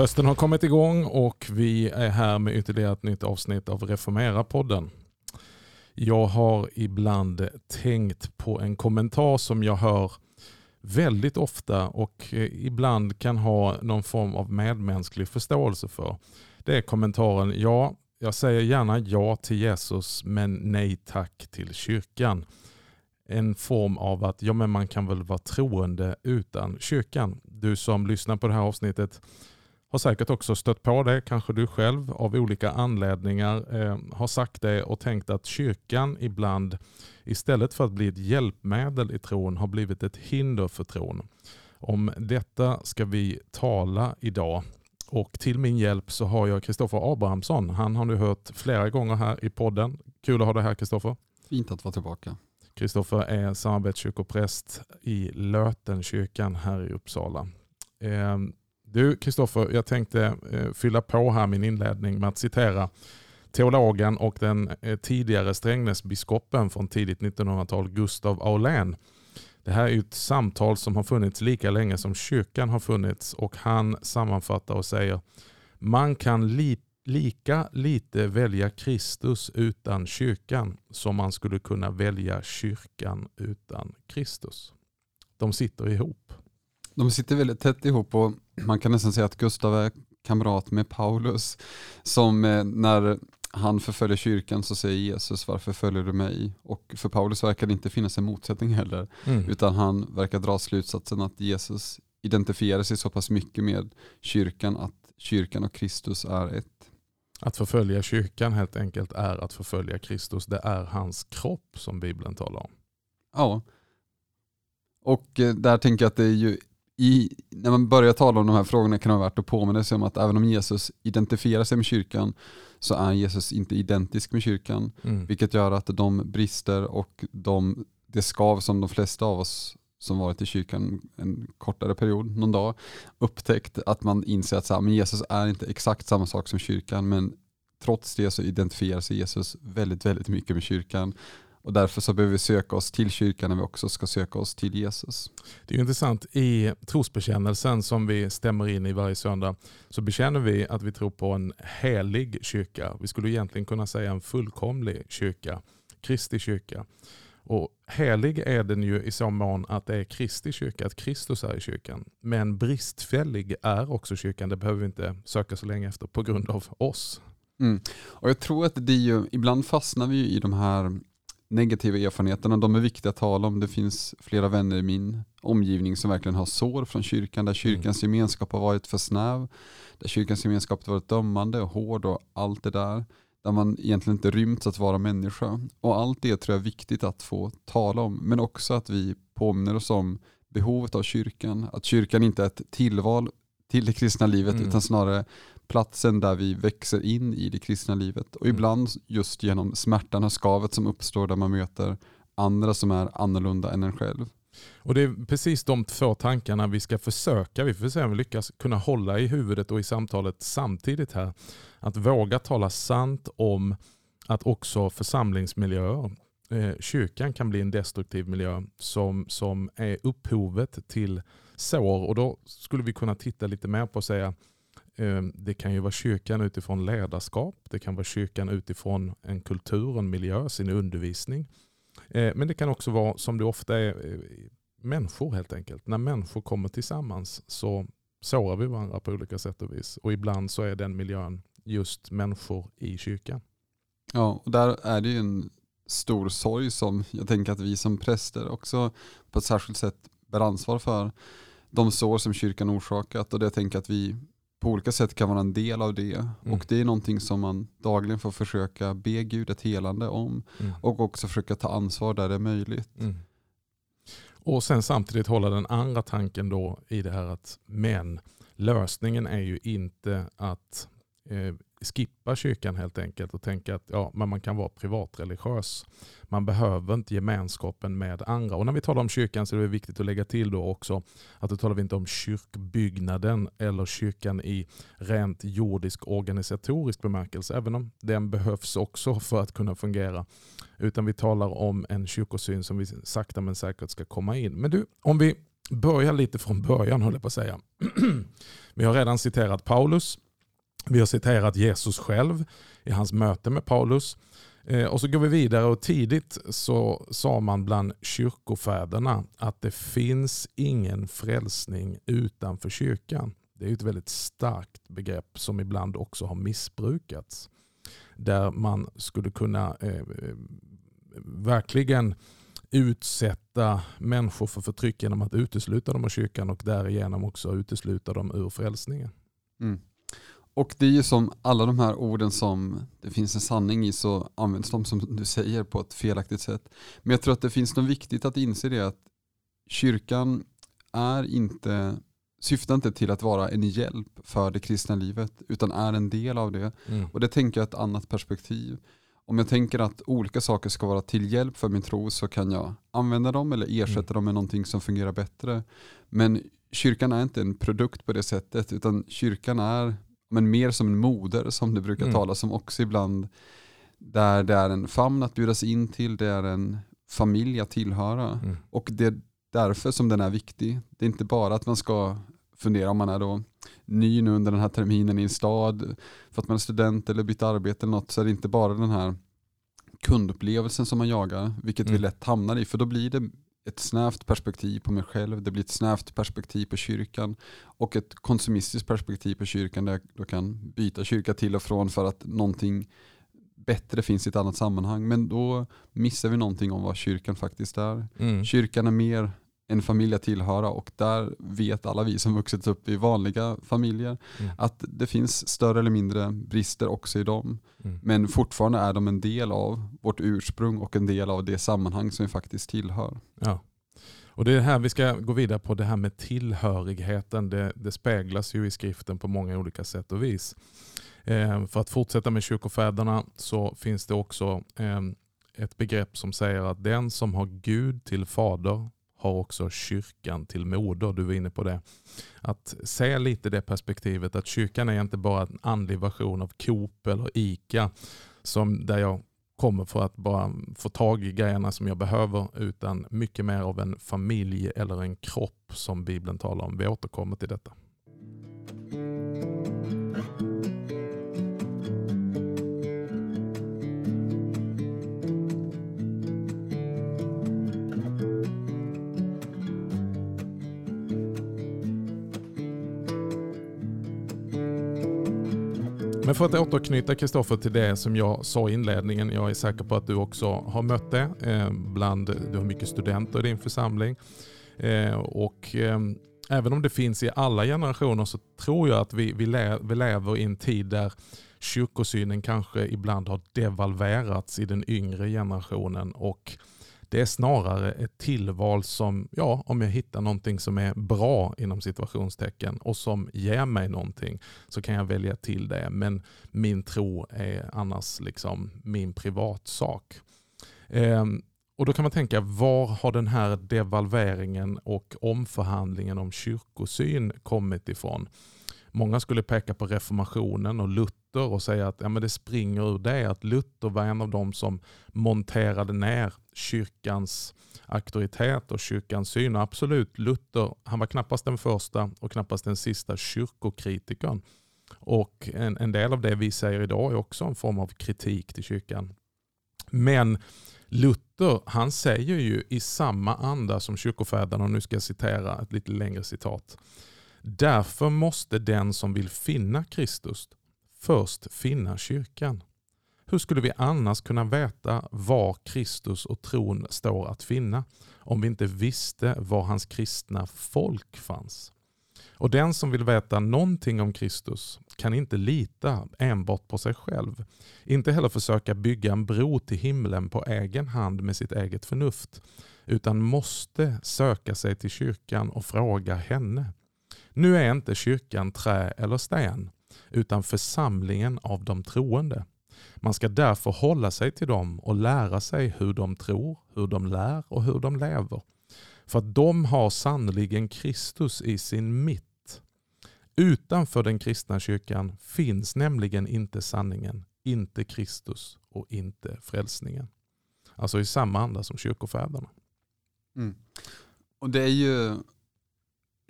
Hösten har kommit igång och vi är här med ytterligare ett nytt avsnitt av Reformera-podden. Jag har ibland tänkt på en kommentar som jag hör väldigt ofta och eh, ibland kan ha någon form av medmänsklig förståelse för. Det är kommentaren, ja, jag säger gärna ja till Jesus men nej tack till kyrkan. En form av att ja, men man kan väl vara troende utan kyrkan. Du som lyssnar på det här avsnittet har säkert också stött på det, kanske du själv av olika anledningar eh, har sagt det och tänkt att kyrkan ibland istället för att bli ett hjälpmedel i tron har blivit ett hinder för tron. Om detta ska vi tala idag och till min hjälp så har jag Kristoffer Abrahamsson. Han har nu hört flera gånger här i podden. Kul att ha dig här Kristoffer. Fint att vara tillbaka. Kristoffer är samarbetskyrkopräst i Lötenkyrkan här i Uppsala. Ehm, du Kristoffer, jag tänkte eh, fylla på här min inledning med att citera teologen och den eh, tidigare Strängnäsbiskopen från tidigt 1900-tal, Gustav Aulén. Det här är ett samtal som har funnits lika länge som kyrkan har funnits och han sammanfattar och säger man kan li lika lite välja Kristus utan kyrkan som man skulle kunna välja kyrkan utan Kristus. De sitter ihop. De sitter väldigt tätt ihop och man kan nästan säga att Gustav är kamrat med Paulus som eh, när han förföljer kyrkan så säger Jesus varför följer du mig? Och för Paulus verkar det inte finnas en motsättning heller mm. utan han verkar dra slutsatsen att Jesus identifierar sig så pass mycket med kyrkan att kyrkan och Kristus är ett. Att förfölja kyrkan helt enkelt är att förfölja Kristus. Det är hans kropp som Bibeln talar om. Ja. Och eh, där tänker jag att det är ju i, när man börjar tala om de här frågorna kan det vara värt att påminna sig om att även om Jesus identifierar sig med kyrkan så är Jesus inte identisk med kyrkan. Mm. Vilket gör att de brister och de, det skav som de flesta av oss som varit i kyrkan en kortare period, någon dag, upptäckt att man inser att så här, men Jesus är inte exakt samma sak som kyrkan men trots det så identifierar sig Jesus väldigt, väldigt mycket med kyrkan och därför så behöver vi söka oss till kyrkan när vi också ska söka oss till Jesus. Det är intressant. I trosbekännelsen som vi stämmer in i varje söndag så bekänner vi att vi tror på en helig kyrka. Vi skulle egentligen kunna säga en fullkomlig kyrka. Kristi kyrka. Och helig är den ju i så mån att det är Kristi kyrka, att Kristus är i kyrkan. Men bristfällig är också kyrkan. Det behöver vi inte söka så länge efter på grund av oss. Mm. Och Jag tror att det är ju, ibland fastnar vi i de här negativa erfarenheterna, de är viktiga att tala om. Det finns flera vänner i min omgivning som verkligen har sår från kyrkan, där kyrkans mm. gemenskap har varit för snäv, där kyrkans gemenskap har varit dömande och hård och allt det där, där man egentligen inte rymts att vara människa. Och allt det tror jag är viktigt att få tala om, men också att vi påminner oss om behovet av kyrkan, att kyrkan inte är ett tillval till det kristna livet mm. utan snarare platsen där vi växer in i det kristna livet. Och mm. ibland just genom smärtan och skavet som uppstår där man möter andra som är annorlunda än en själv. Och Det är precis de två tankarna vi ska försöka, vi får se om vi lyckas kunna hålla i huvudet och i samtalet samtidigt här. Att våga tala sant om att också församlingsmiljöer, eh, kyrkan kan bli en destruktiv miljö som, som är upphovet till sår. Och då skulle vi kunna titta lite mer på och säga Ehm, det kan ju vara kyrkan utifrån ledarskap, det kan vara kyrkan utifrån en kultur, en miljö, sin undervisning. Ehm, men det kan också vara, som det ofta är, eh, människor helt enkelt. När människor kommer tillsammans så sårar vi varandra på olika sätt och vis. Och ibland så är den miljön just människor i kyrkan. Ja, och där är det ju en stor sorg som jag tänker att vi som präster också på ett särskilt sätt bär ansvar för. De sår som kyrkan orsakat och det jag tänker att vi på olika sätt kan vara en del av det. Mm. Och det är någonting som man dagligen får försöka be Gud ett helande om. Mm. Och också försöka ta ansvar där det är möjligt. Mm. Och sen samtidigt hålla den andra tanken då i det här att men lösningen är ju inte att eh, skippa kyrkan helt enkelt och tänka att ja, men man kan vara privatreligiös. Man behöver inte gemenskapen med andra. Och när vi talar om kyrkan så är det viktigt att lägga till då också att då talar vi inte om kyrkbyggnaden eller kyrkan i rent jordisk organisatorisk bemärkelse, även om den behövs också för att kunna fungera. Utan vi talar om en kyrkosyn som vi sakta men säkert ska komma in. Men du, om vi börjar lite från början höll jag på att säga. Vi har redan citerat Paulus. Vi har citerat Jesus själv i hans möte med Paulus. Eh, och så går vi vidare och tidigt så sa man bland kyrkofäderna att det finns ingen frälsning utanför kyrkan. Det är ett väldigt starkt begrepp som ibland också har missbrukats. Där man skulle kunna eh, eh verkligen utsätta människor för förtryck genom att utesluta dem ur kyrkan och därigenom också utesluta dem ur frälsningen. Mm. Och det är ju som alla de här orden som det finns en sanning i så används de som du säger på ett felaktigt sätt. Men jag tror att det finns något viktigt att inse det att kyrkan är inte, syftar inte till att vara en hjälp för det kristna livet utan är en del av det. Mm. Och det tänker jag är ett annat perspektiv. Om jag tänker att olika saker ska vara till hjälp för min tro så kan jag använda dem eller ersätta mm. dem med någonting som fungerar bättre. Men kyrkan är inte en produkt på det sättet utan kyrkan är men mer som en moder som det brukar mm. talas om också ibland. Där det är en famn att bjudas in till, det är en familj att tillhöra. Mm. Och det är därför som den är viktig. Det är inte bara att man ska fundera om man är då ny nu under den här terminen i en stad för att man är student eller bytt arbete eller något så är det inte bara den här kundupplevelsen som man jagar, vilket mm. vi lätt hamnar i, för då blir det ett snävt perspektiv på mig själv, det blir ett snävt perspektiv på kyrkan och ett konsumistiskt perspektiv på kyrkan där jag då kan byta kyrka till och från för att någonting bättre finns i ett annat sammanhang. Men då missar vi någonting om vad kyrkan faktiskt är. Mm. Kyrkan är mer en familj att tillhöra och där vet alla vi som vuxit upp i vanliga familjer mm. att det finns större eller mindre brister också i dem. Mm. Men fortfarande är de en del av vårt ursprung och en del av det sammanhang som vi faktiskt tillhör. Ja. Och Det är här vi ska gå vidare på, det här med tillhörigheten. Det, det speglas ju i skriften på många olika sätt och vis. Eh, för att fortsätta med kyrkofäderna så finns det också eh, ett begrepp som säger att den som har Gud till fader har också kyrkan till moder. Du var inne på det. Att se lite det perspektivet att kyrkan är inte bara en andlig version av Coop eller ICA som där jag kommer för att bara få tag i grejerna som jag behöver utan mycket mer av en familj eller en kropp som Bibeln talar om. Vi återkommer till detta. För att återknyta Kristoffer till det som jag sa i inledningen. Jag är säker på att du också har mött det. Eh, bland, du har mycket studenter i din församling. Eh, och eh, även om det finns i alla generationer så tror jag att vi, vi, le, vi lever i en tid där kyrkosynen kanske ibland har devalverats i den yngre generationen. och det är snarare ett tillval som, ja, om jag hittar någonting som är bra inom situationstecken och som ger mig någonting så kan jag välja till det. Men min tro är annars liksom min privatsak. Eh, och Då kan man tänka, var har den här devalveringen och omförhandlingen om kyrkosyn kommit ifrån? Många skulle peka på reformationen och Luther och säga att ja, men det springer ur det att Luther var en av de som monterade ner kyrkans auktoritet och kyrkans syn. Och absolut, Luther han var knappast den första och knappast den sista kyrkokritikern. Och en, en del av det vi säger idag är också en form av kritik till kyrkan. Men Luther han säger ju i samma anda som kyrkofäderna, och nu ska jag citera ett lite längre citat. Därför måste den som vill finna Kristus först finna kyrkan. Hur skulle vi annars kunna veta var Kristus och tron står att finna om vi inte visste var hans kristna folk fanns? Och den som vill veta någonting om Kristus kan inte lita enbart på sig själv. Inte heller försöka bygga en bro till himlen på egen hand med sitt eget förnuft, utan måste söka sig till kyrkan och fråga henne. Nu är inte kyrkan trä eller sten, utan församlingen av de troende. Man ska därför hålla sig till dem och lära sig hur de tror, hur de lär och hur de lever. För att de har sannoliken Kristus i sin mitt. Utanför den kristna kyrkan finns nämligen inte sanningen, inte Kristus och inte frälsningen. Alltså i samma anda som kyrkofäderna. Mm. Och det är ju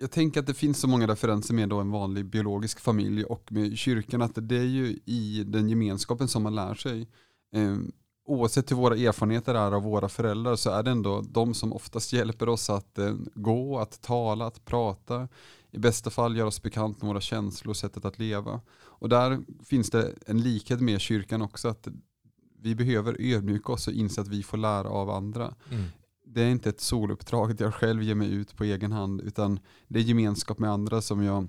jag tänker att det finns så många referenser med då en vanlig biologisk familj och med kyrkan att det är ju i den gemenskapen som man lär sig. Eh, oavsett hur våra erfarenheter är av våra föräldrar så är det ändå de som oftast hjälper oss att eh, gå, att tala, att prata. I bästa fall göra oss bekant med våra känslor och sättet att leva. Och där finns det en likhet med kyrkan också. att vi behöver ödmjuka oss och inse att vi får lära av andra. Mm. Det är inte ett soluppdrag att jag själv ger mig ut på egen hand utan det är gemenskap med andra som jag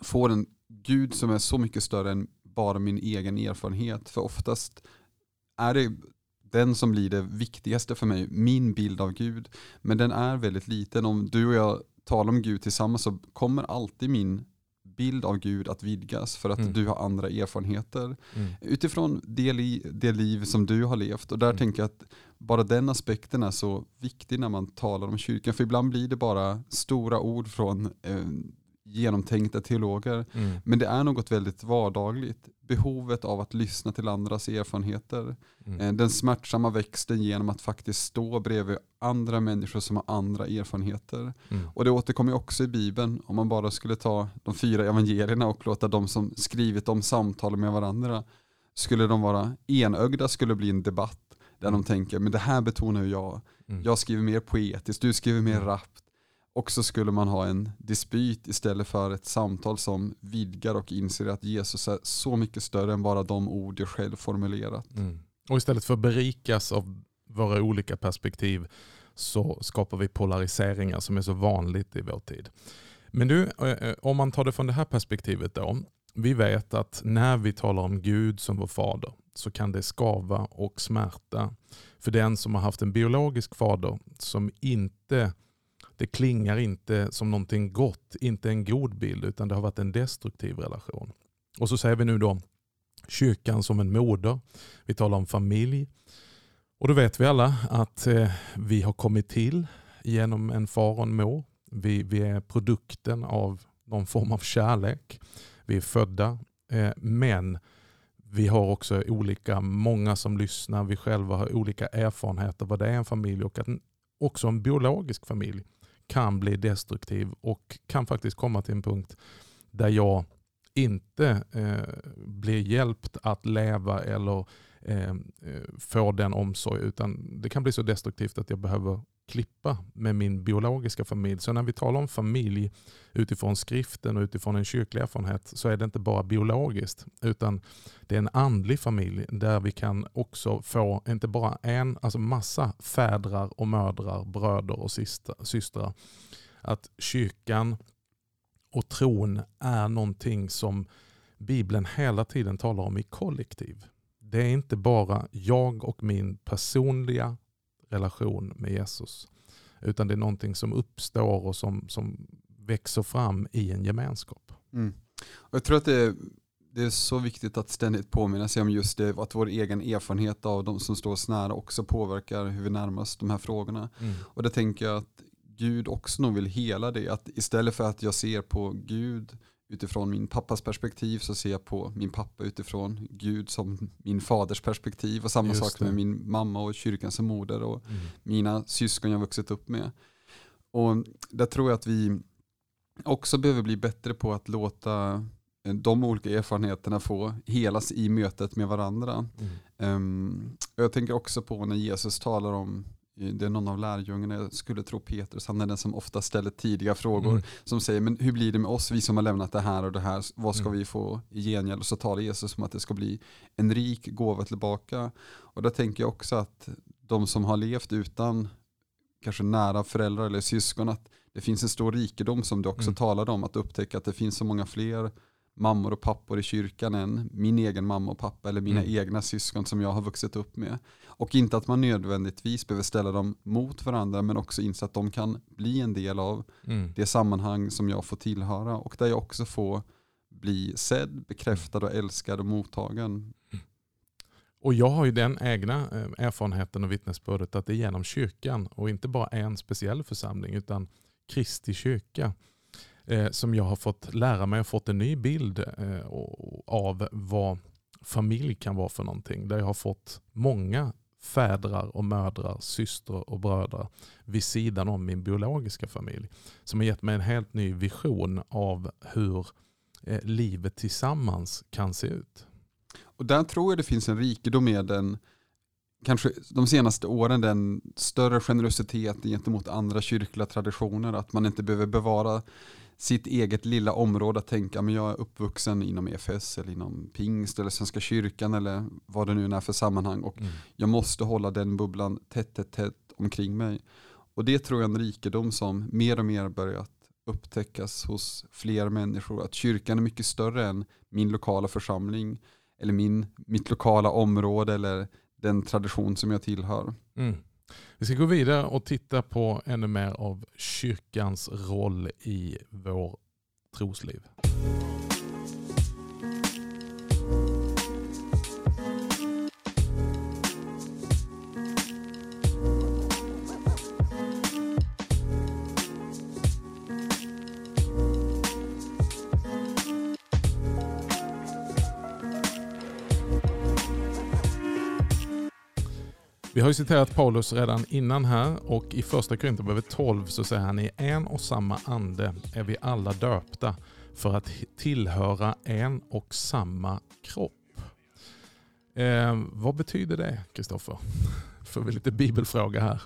får en Gud som är så mycket större än bara min egen erfarenhet. För oftast är det den som blir det viktigaste för mig, min bild av Gud. Men den är väldigt liten. Om du och jag talar om Gud tillsammans så kommer alltid min bild av Gud att vidgas för att mm. du har andra erfarenheter. Mm. Utifrån det, li det, liv som du har levt. Och där mm. tänker jag att bara den aspekten är så viktig när man talar om kyrkan. För ibland blir det bara stora ord från eh, genomtänkta teologer. Mm. Men det är något väldigt vardagligt. Behovet av att lyssna till andras erfarenheter. Mm. Eh, den smärtsamma växten genom att faktiskt stå bredvid andra människor som har andra erfarenheter. Mm. Och det återkommer också i Bibeln. Om man bara skulle ta de fyra evangelierna och låta de som skrivit om samtal med varandra. Skulle de vara enögda skulle bli en debatt. Där de tänker, men det här betonar ju jag. Mm. Jag skriver mer poetiskt, du skriver mer mm. rappt och så skulle man ha en dispyt istället för ett samtal som vidgar och inser att Jesus är så mycket större än bara de ord jag själv formulerat. Mm. Och istället för att berikas av våra olika perspektiv så skapar vi polariseringar som är så vanligt i vår tid. Men du, eh, eh, om man tar det från det här perspektivet då. Vi vet att när vi talar om Gud som vår fader så kan det skava och smärta för den som har haft en biologisk fader som inte det klingar inte som någonting gott, inte en god bild, utan det har varit en destruktiv relation. Och så säger vi nu då kyrkan som en moder. Vi talar om familj. Och då vet vi alla att eh, vi har kommit till genom en far och en mor. Vi, vi är produkten av någon form av kärlek. Vi är födda. Eh, men vi har också olika, många som lyssnar, vi själva har olika erfarenheter vad det är en familj och att också en biologisk familj kan bli destruktiv och kan faktiskt komma till en punkt där jag inte eh, blir hjälpt att leva eller eh, eh, få den omsorg utan det kan bli så destruktivt att jag behöver klippa med min biologiska familj. Så när vi talar om familj utifrån skriften och utifrån en kyrklig erfarenhet så är det inte bara biologiskt utan det är en andlig familj där vi kan också få inte bara en, alltså massa fädrar och mödrar, bröder och systrar. Att kyrkan och tron är någonting som Bibeln hela tiden talar om i kollektiv. Det är inte bara jag och min personliga relation med Jesus. Utan det är någonting som uppstår och som, som växer fram i en gemenskap. Mm. Och jag tror att det är, det är så viktigt att ständigt påminna sig om just det, att vår egen erfarenhet av de som står oss nära också påverkar hur vi närmar oss de här frågorna. Mm. Och det tänker jag att Gud också nog vill hela det, att istället för att jag ser på Gud utifrån min pappas perspektiv så ser jag på min pappa utifrån Gud som min faders perspektiv och samma Just sak med det. min mamma och kyrkan som moder och mm. mina syskon jag vuxit upp med. Och där tror jag att vi också behöver bli bättre på att låta eh, de olika erfarenheterna få helas i mötet med varandra. Mm. Um, jag tänker också på när Jesus talar om det är någon av lärjungarna, jag skulle tro Petrus, han är den som ofta ställer tidiga frågor, mm. som säger, men hur blir det med oss, vi som har lämnat det här och det här, vad ska mm. vi få i gengäld? Och så talar Jesus om att det ska bli en rik gåva tillbaka. Och där tänker jag också att de som har levt utan kanske nära föräldrar eller syskon, att det finns en stor rikedom som du också mm. talade om, att upptäcka att det finns så många fler mammor och pappor i kyrkan än min egen mamma och pappa eller mina mm. egna syskon som jag har vuxit upp med. Och inte att man nödvändigtvis behöver ställa dem mot varandra men också inse att de kan bli en del av mm. det sammanhang som jag får tillhöra och där jag också får bli sedd, bekräftad och älskad och mottagen. Mm. Och jag har ju den egna eh, erfarenheten och vittnesbördet att det är genom kyrkan och inte bara en speciell församling utan Kristi kyrka eh, som jag har fått lära mig och fått en ny bild eh, av vad familj kan vara för någonting. Där jag har fått många fädrar och mödrar, systrar och bröder vid sidan om min biologiska familj. Som har gett mig en helt ny vision av hur eh, livet tillsammans kan se ut. Och där tror jag det finns en rikedom med den, kanske de senaste åren, den större generositet gentemot andra kyrkliga traditioner. Att man inte behöver bevara sitt eget lilla område att tänka, men jag är uppvuxen inom EFS eller inom pingst eller Svenska kyrkan eller vad det nu är för sammanhang och mm. jag måste hålla den bubblan tätt, tätt, tätt omkring mig. Och det tror jag är en rikedom som mer och mer börjat upptäckas hos fler människor. Att kyrkan är mycket större än min lokala församling eller min, mitt lokala område eller den tradition som jag tillhör. Mm. Vi ska gå vidare och titta på ännu mer av kyrkans roll i vår trosliv. Vi har ju citerat Paulus redan innan här och i första Korinthierbrevet 12 så säger han i en och samma ande är vi alla döpta för att tillhöra en och samma kropp. Eh, vad betyder det Kristoffer? Får vi lite bibelfråga här.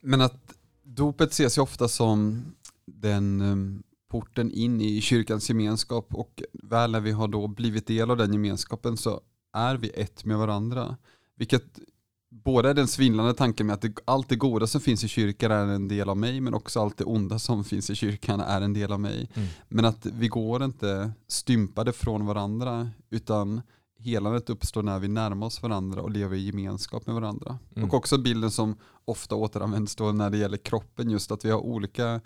Men att dopet ses ju ofta som den ehm, porten in i kyrkans gemenskap och väl när vi har då blivit del av den gemenskapen så är vi ett med varandra. Vilket både den svindlande tanken med att det, allt det goda som finns i kyrkan är en del av mig, men också allt det onda som finns i kyrkan är en del av mig. Mm. Men att vi går inte stympade från varandra, utan helandet uppstår när vi närmar oss varandra och lever i gemenskap med varandra. Mm. Och också bilden som ofta återanvänds då när det gäller kroppen, just att vi har olika,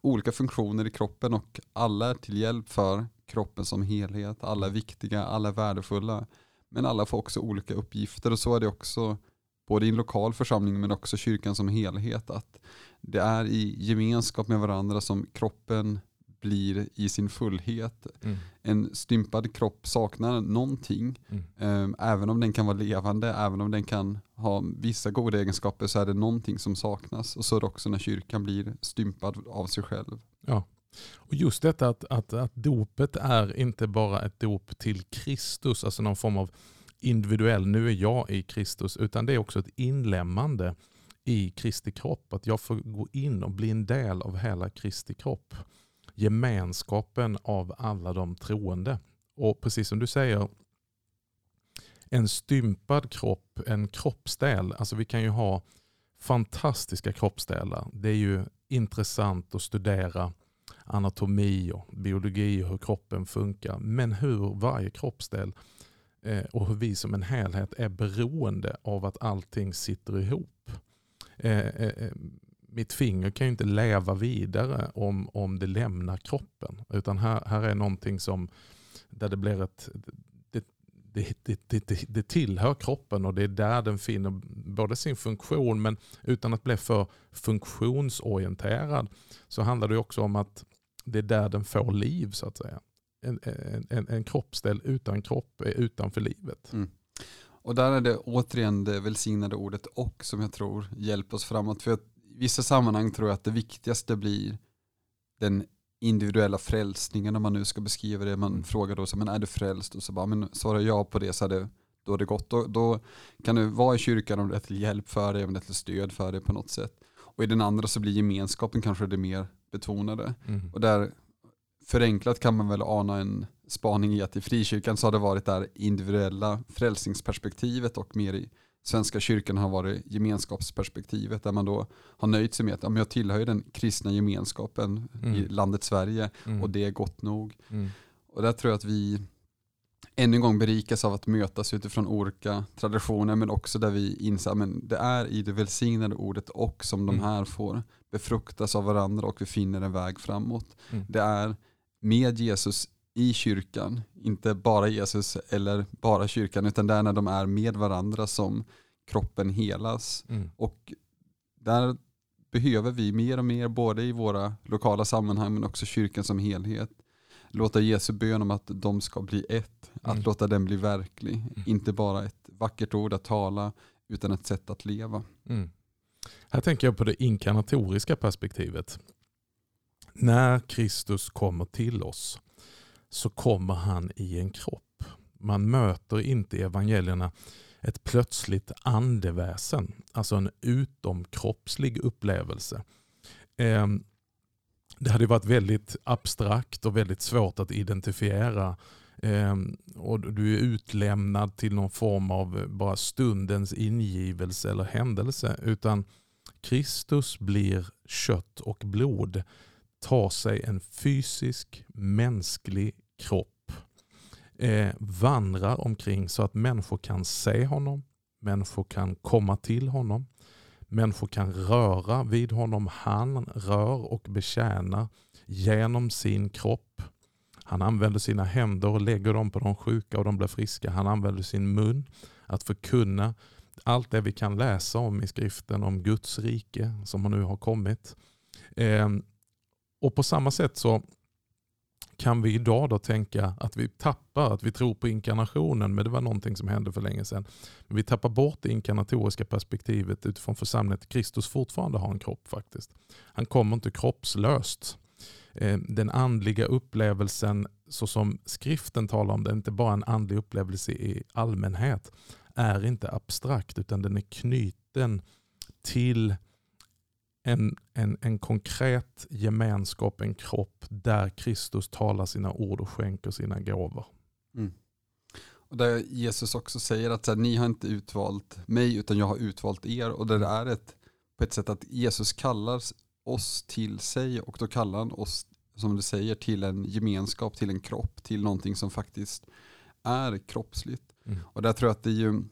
olika funktioner i kroppen och alla är till hjälp för kroppen som helhet. Alla är viktiga, alla är värdefulla. Men alla får också olika uppgifter och så är det också både i en lokal församling men också kyrkan som helhet. Att det är i gemenskap med varandra som kroppen blir i sin fullhet. Mm. En stympad kropp saknar någonting. Mm. Ehm, även om den kan vara levande, även om den kan ha vissa goda egenskaper så är det någonting som saknas. Och så är det också när kyrkan blir stympad av sig själv. Ja. Och Just detta att, att, att dopet är inte bara ett dop till Kristus, alltså någon form av individuell, nu är jag i Kristus, utan det är också ett inlämmande i Kristi kropp. Att jag får gå in och bli en del av hela Kristi kropp. Gemenskapen av alla de troende. Och precis som du säger, en stympad kropp, en kroppsdel. Alltså vi kan ju ha fantastiska kroppsdelar. Det är ju intressant att studera anatomi och biologi och hur kroppen funkar. Men hur varje kroppsdel Eh, och hur vi som en helhet är beroende av att allting sitter ihop. Eh, eh, eh, mitt finger kan ju inte leva vidare om, om det lämnar kroppen. Utan här, här är någonting som där det blir ett det, det, det, det, det tillhör kroppen och det är där den finner både sin funktion men utan att bli för funktionsorienterad så handlar det också om att det är där den får liv så att säga en, en, en kroppsdel utan kropp är utanför livet. Mm. Och där är det återigen det välsignade ordet och som jag tror hjälper oss framåt. För i vissa sammanhang tror jag att det viktigaste blir den individuella frälsningen om man nu ska beskriva det. Man mm. frågar då, så, men är du frälst? Och så bara, men svarar jag på det så är det, då är det gott. Då, då kan du vara i kyrkan om det är till hjälp för dig, om det är till stöd för dig på något sätt. Och i den andra så blir gemenskapen kanske det mer betonade. Mm. Och där förenklat kan man väl ana en spaning i att i frikyrkan så har det varit där individuella frälsningsperspektivet och mer i Svenska kyrkan har varit gemenskapsperspektivet där man då har nöjt sig med att ja, jag tillhör ju den kristna gemenskapen mm. i landet Sverige mm. och det är gott nog. Mm. Och där tror jag att vi ännu en gång berikas av att mötas utifrån olika traditioner men också där vi inser att det är i det välsignade ordet och som de mm. här får befruktas av varandra och vi finner en väg framåt. Mm. Det är med Jesus i kyrkan, inte bara Jesus eller bara kyrkan, utan där när de är med varandra som kroppen helas. Mm. Och där behöver vi mer och mer, både i våra lokala sammanhang men också kyrkan som helhet, låta Jesu bön om att de ska bli ett, att mm. låta den bli verklig. Mm. Inte bara ett vackert ord att tala, utan ett sätt att leva. Mm. Här tänker jag på det inkarnatoriska perspektivet. När Kristus kommer till oss så kommer han i en kropp. Man möter inte i evangelierna ett plötsligt andeväsen, alltså en utomkroppslig upplevelse. Ehm, det hade varit väldigt abstrakt och väldigt svårt att identifiera ehm, och du är utlämnad till någon form av bara stundens ingivelse eller händelse. Utan Kristus blir kött och blod, tar sig en fysisk mänsklig kropp, eh, vandrar omkring så att människor kan se honom, människor kan komma till honom, människor kan röra vid honom. Han rör och betjänar genom sin kropp. Han använder sina händer och lägger dem på de sjuka och de blir friska. Han använder sin mun att förkunna allt det vi kan läsa om i skriften om Guds rike som nu har kommit. Ehm, och på samma sätt så kan vi idag då tänka att vi tappar, att vi tror på inkarnationen, men det var någonting som hände för länge sedan. Men vi tappar bort det inkarnatoriska perspektivet utifrån församlingen att Kristus fortfarande har en kropp faktiskt. Han kommer inte kroppslöst. Eh, den andliga upplevelsen, så som skriften talar om det, är inte bara en andlig upplevelse i allmänhet, är inte abstrakt utan den är knuten till en, en, en konkret gemenskap, en kropp där Kristus talar sina ord och skänker sina gåvor. Mm. Och där Jesus också säger att så här, ni har inte utvalt mig utan jag har utvalt er. Och det är ett, på ett sätt att Jesus kallar oss till sig och då kallar han oss, som du säger, till en gemenskap, till en kropp, till någonting som faktiskt är kroppsligt. Mm. Och där tror jag att det är ju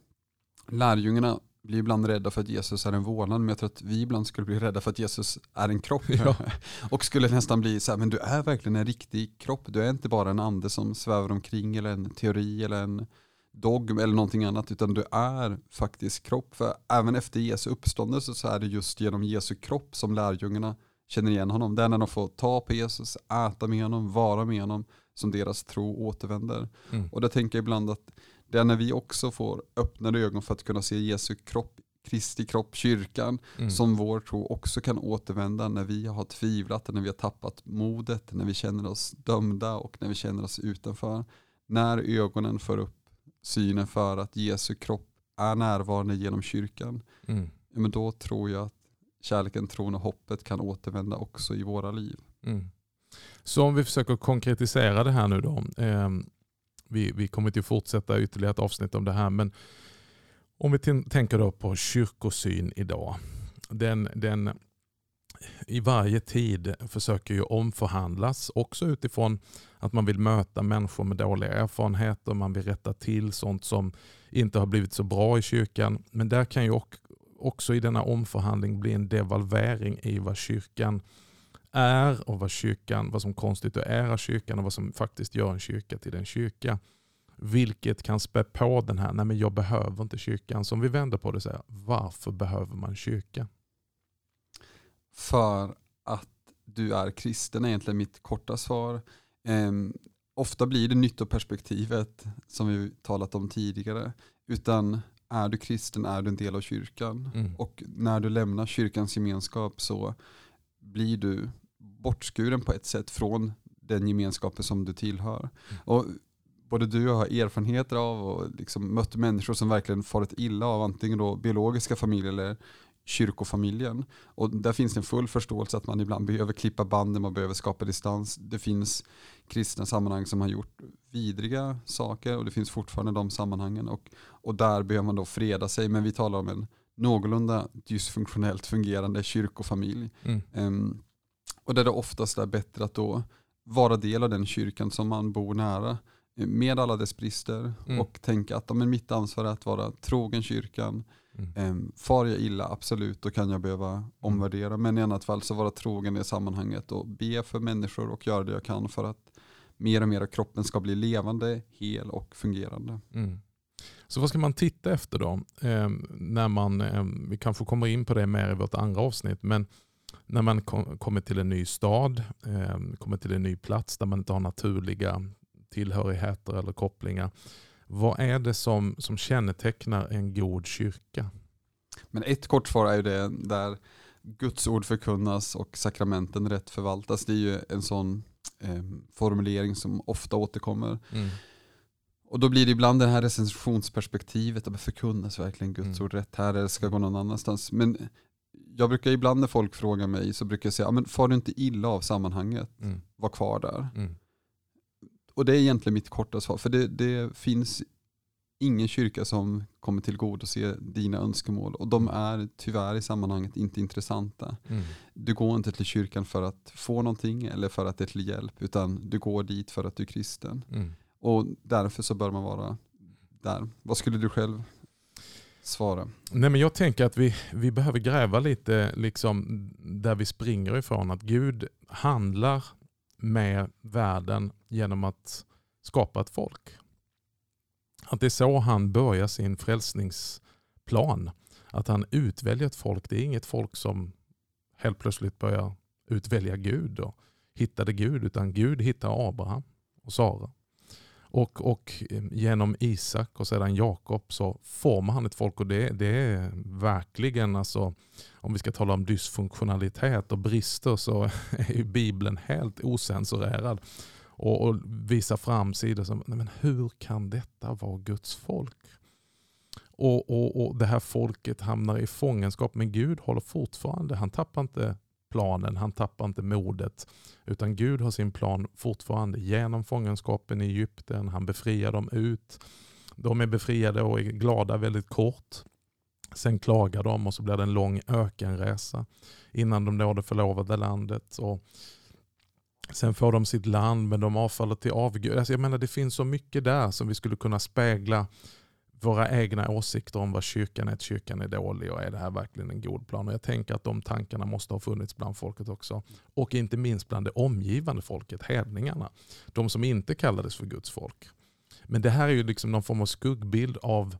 lärjungarna blir ibland rädda för att Jesus är en vålnad, men jag tror att vi ibland skulle bli rädda för att Jesus är en kropp. Ja. och skulle nästan bli så här, men du är verkligen en riktig kropp. Du är inte bara en ande som svävar omkring eller en teori eller en dogm eller någonting annat, utan du är faktiskt kropp. För även efter Jesu uppståndelse så är det just genom Jesu kropp som lärjungarna känner igen honom. Det är när de får ta på Jesus, äta med honom, vara med honom, som deras tro återvänder. Mm. Och där tänker jag ibland att det är när vi också får öppnade ögon för att kunna se Jesu kropp, Kristi kropp, kyrkan, mm. som vår tro också kan återvända när vi har tvivlat, när vi har tappat modet, när vi känner oss dömda och när vi känner oss utanför. När ögonen får upp synen för att Jesu kropp är närvarande genom kyrkan, mm. men då tror jag att kärleken, tron och hoppet kan återvända också i våra liv. Mm. Så om vi försöker konkretisera det här nu då. Eh, vi, vi kommer att fortsätta ytterligare ett avsnitt om det här. Men om vi tänker då på kyrkosyn idag. Den, den i varje tid försöker ju omförhandlas också utifrån att man vill möta människor med dåliga erfarenheter. Man vill rätta till sånt som inte har blivit så bra i kyrkan. Men där kan ju också i denna omförhandling bli en devalvering i vad kyrkan är och vad, kyrkan, vad som konstituerar kyrkan och vad som faktiskt gör en kyrka till en kyrka. Vilket kan spä på den här, nej men jag behöver inte kyrkan. Som vi vänder på det och säger, varför behöver man kyrka? För att du är kristen är egentligen mitt korta svar. Eh, ofta blir det nyttoperspektivet som vi talat om tidigare. Utan är du kristen är du en del av kyrkan. Mm. Och när du lämnar kyrkans gemenskap så blir du bortskuren på ett sätt från den gemenskapen som du tillhör. Mm. Och både du och jag har erfarenheter av och liksom mött människor som verkligen farit illa av antingen då biologiska familjer eller kyrkofamiljen. Och där finns en full förståelse att man ibland behöver klippa banden, man behöver skapa distans. Det finns kristna sammanhang som har gjort vidriga saker och det finns fortfarande de sammanhangen. Och, och där behöver man då freda sig, men vi talar om en någorlunda dysfunktionellt fungerande kyrkofamilj. Mm. Um, och där det oftast är bättre att då vara del av den kyrkan som man bor nära med alla dess brister mm. och tänka att men mitt ansvar är att vara trogen kyrkan. Mm. Um, far jag illa, absolut, då kan jag behöva omvärdera. Men i annat fall så vara trogen i sammanhanget och be för människor och göra det jag kan för att mer och mer av kroppen ska bli levande, hel och fungerande. Mm. Så vad ska man titta efter då? Eh, när man, eh, vi kanske kommer in på det mer i vårt andra avsnitt, men när man kom, kommer till en ny stad, eh, kommer till en ny plats där man inte har naturliga tillhörigheter eller kopplingar. Vad är det som, som kännetecknar en god kyrka? Men ett kort svar är ju det där Guds ord förkunnas och sakramenten rätt förvaltas. Det är ju en sån eh, formulering som ofta återkommer. Mm. Och då blir det ibland det här recensionsperspektivet, att förkunnas verkligen Guds Mm. ord rätt här eller ska gå någon annanstans. Men jag brukar ibland när folk frågar mig så brukar jag säga, "Ja, men far du inte illa av sammanhanget, Mm. var kvar där. Mm. Och det är egentligen mitt korta svar, för det, det finns ingen kyrka som kommer till god och se dina önskemål och de är tyvärr i sammanhanget inte intressanta. Mm. Du går inte till kyrkan för att få någonting eller för att det är till hjälp utan du går dit för att du är kristen. Mm. Och därför så bör man vara där. Vad skulle du själv svara? Nej, men jag tänker att vi, vi behöver gräva lite liksom, där vi springer ifrån. Att Gud handlar med världen genom att skapa ett folk. Att det är så han börjar sin frälsningsplan. Att han utväljer ett folk. Det är inget folk som helt plötsligt börjar utvälja Gud och hittade Gud. Utan Gud hittar Abraham och Sara. Och, och eh, genom Isak och sedan Jakob så formar han ett folk och det, det är verkligen, alltså, om vi ska tala om dysfunktionalitet och brister så är ju Bibeln helt osensurerad. Och, och visar fram sidor som, men hur kan detta vara Guds folk? Och, och, och det här folket hamnar i fångenskap men Gud håller fortfarande, han tappar inte planen, han tappar inte modet. Utan Gud har sin plan fortfarande genom fångenskapen i Egypten. Han befriar dem ut. De är befriade och är glada väldigt kort. Sen klagar de och så blir det en lång ökenresa innan de når det förlovade landet. Och sen får de sitt land men de avfaller till avgud. Alltså jag menar det finns så mycket där som vi skulle kunna spegla våra egna åsikter om vad kyrkan är, att kyrkan är dålig och är det här verkligen en god plan? Och jag tänker att de tankarna måste ha funnits bland folket också. Och inte minst bland det omgivande folket, hedningarna. De som inte kallades för Guds folk. Men det här är ju liksom någon form av skuggbild av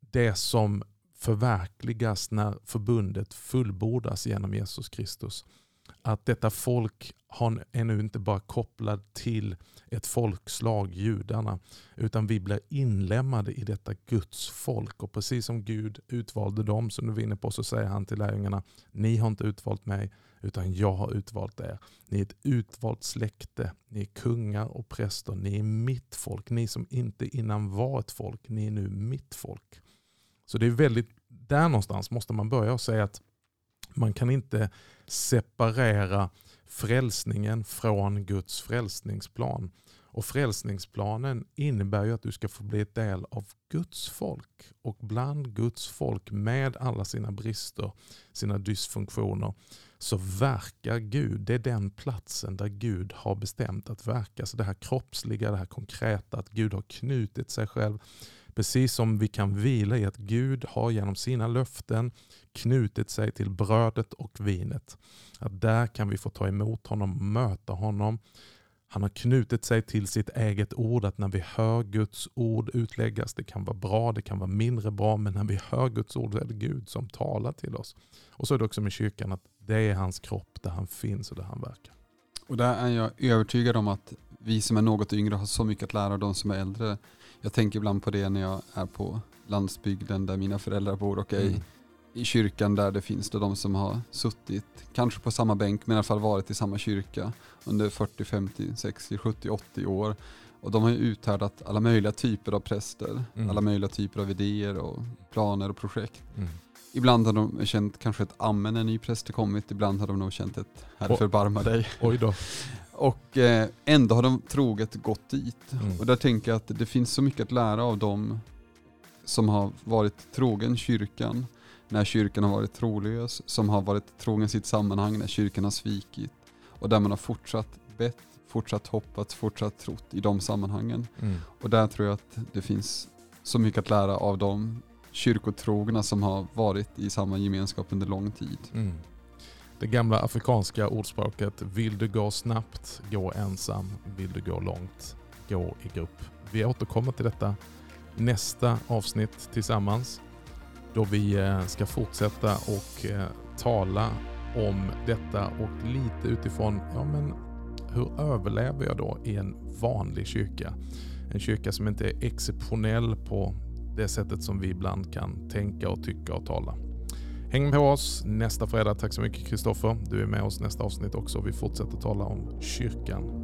det som förverkligas när förbundet fullbordas genom Jesus Kristus. Att detta folk har ännu inte bara kopplat till ett folkslag, judarna, utan vi blir inlemmade i detta Guds folk. Och precis som Gud utvalde dem, som du var inne på, så säger han till lärjungarna, ni har inte utvalt mig, utan jag har utvalt er. Ni är ett utvalt släkte, ni är kungar och präster, ni är mitt folk. Ni som inte innan var ett folk, ni är nu mitt folk. Så det är väldigt, där någonstans måste man börja och säga att man kan inte separera frälsningen från Guds frälsningsplan. Och frälsningsplanen innebär ju att du ska få bli ett del av Guds folk. Och bland Guds folk med alla sina brister, sina dysfunktioner, så verkar Gud. Det är den platsen där Gud har bestämt att verka. Så det här kroppsliga, det här konkreta, att Gud har knutit sig själv. Precis som vi kan vila i att Gud har genom sina löften knutit sig till brödet och vinet. Att där kan vi få ta emot honom, möta honom. Han har knutit sig till sitt eget ord, att när vi hör Guds ord utläggas, det kan vara bra, det kan vara mindre bra, men när vi hör Guds ord så är det Gud som talar till oss. Och så är det också med kyrkan, att det är hans kropp där han finns och där han verkar. Och där är jag övertygad om att vi som är något yngre har så mycket att lära av de som är äldre. Jag tänker ibland på det när jag är på landsbygden där mina föräldrar bor och är i, Mm. i kyrkan där det finns det de som har suttit, kanske på samma bänk, men i alla fall varit i samma kyrka under 40, 50, 60, 70, 80 år. Och de har ju uthärdat alla möjliga typer av präster, Mm. alla möjliga typer av idéer och planer och projekt. Mm. Ibland har de känt kanske ett amen när en ny präst har kommit, ibland har de nog känt ett herre förbarma dig. Oj då. Och eh, ändå har de troget gått dit. Mm. Och där tänker jag att det finns så mycket att lära av dem som har varit trogen kyrkan när kyrkan har varit trolös, som har varit trogen sitt sammanhang när kyrkan har svikit och där man har fortsatt bett, fortsatt hoppats, fortsatt trott i de sammanhangen. Mm. Och där tror jag att det finns så mycket att lära av de kyrkotrogna som har varit i samma gemenskap under lång tid. Mm. Det gamla afrikanska ordspråket Vill du gå snabbt, gå ensam. Vill du gå långt, gå i grupp. Vi återkommer till detta nästa avsnitt tillsammans då vi eh, ska fortsätta och eh, tala om detta och lite utifrån ja, men hur överlever jag då i en vanlig kyrka? En kyrka som inte är exceptionell på det sättet som vi ibland kan tänka och tycka och tala. Häng på oss nästa fredag. Tack så mycket Kristoffer. Du är med oss nästa avsnitt också. Vi fortsätter tala om kyrkan.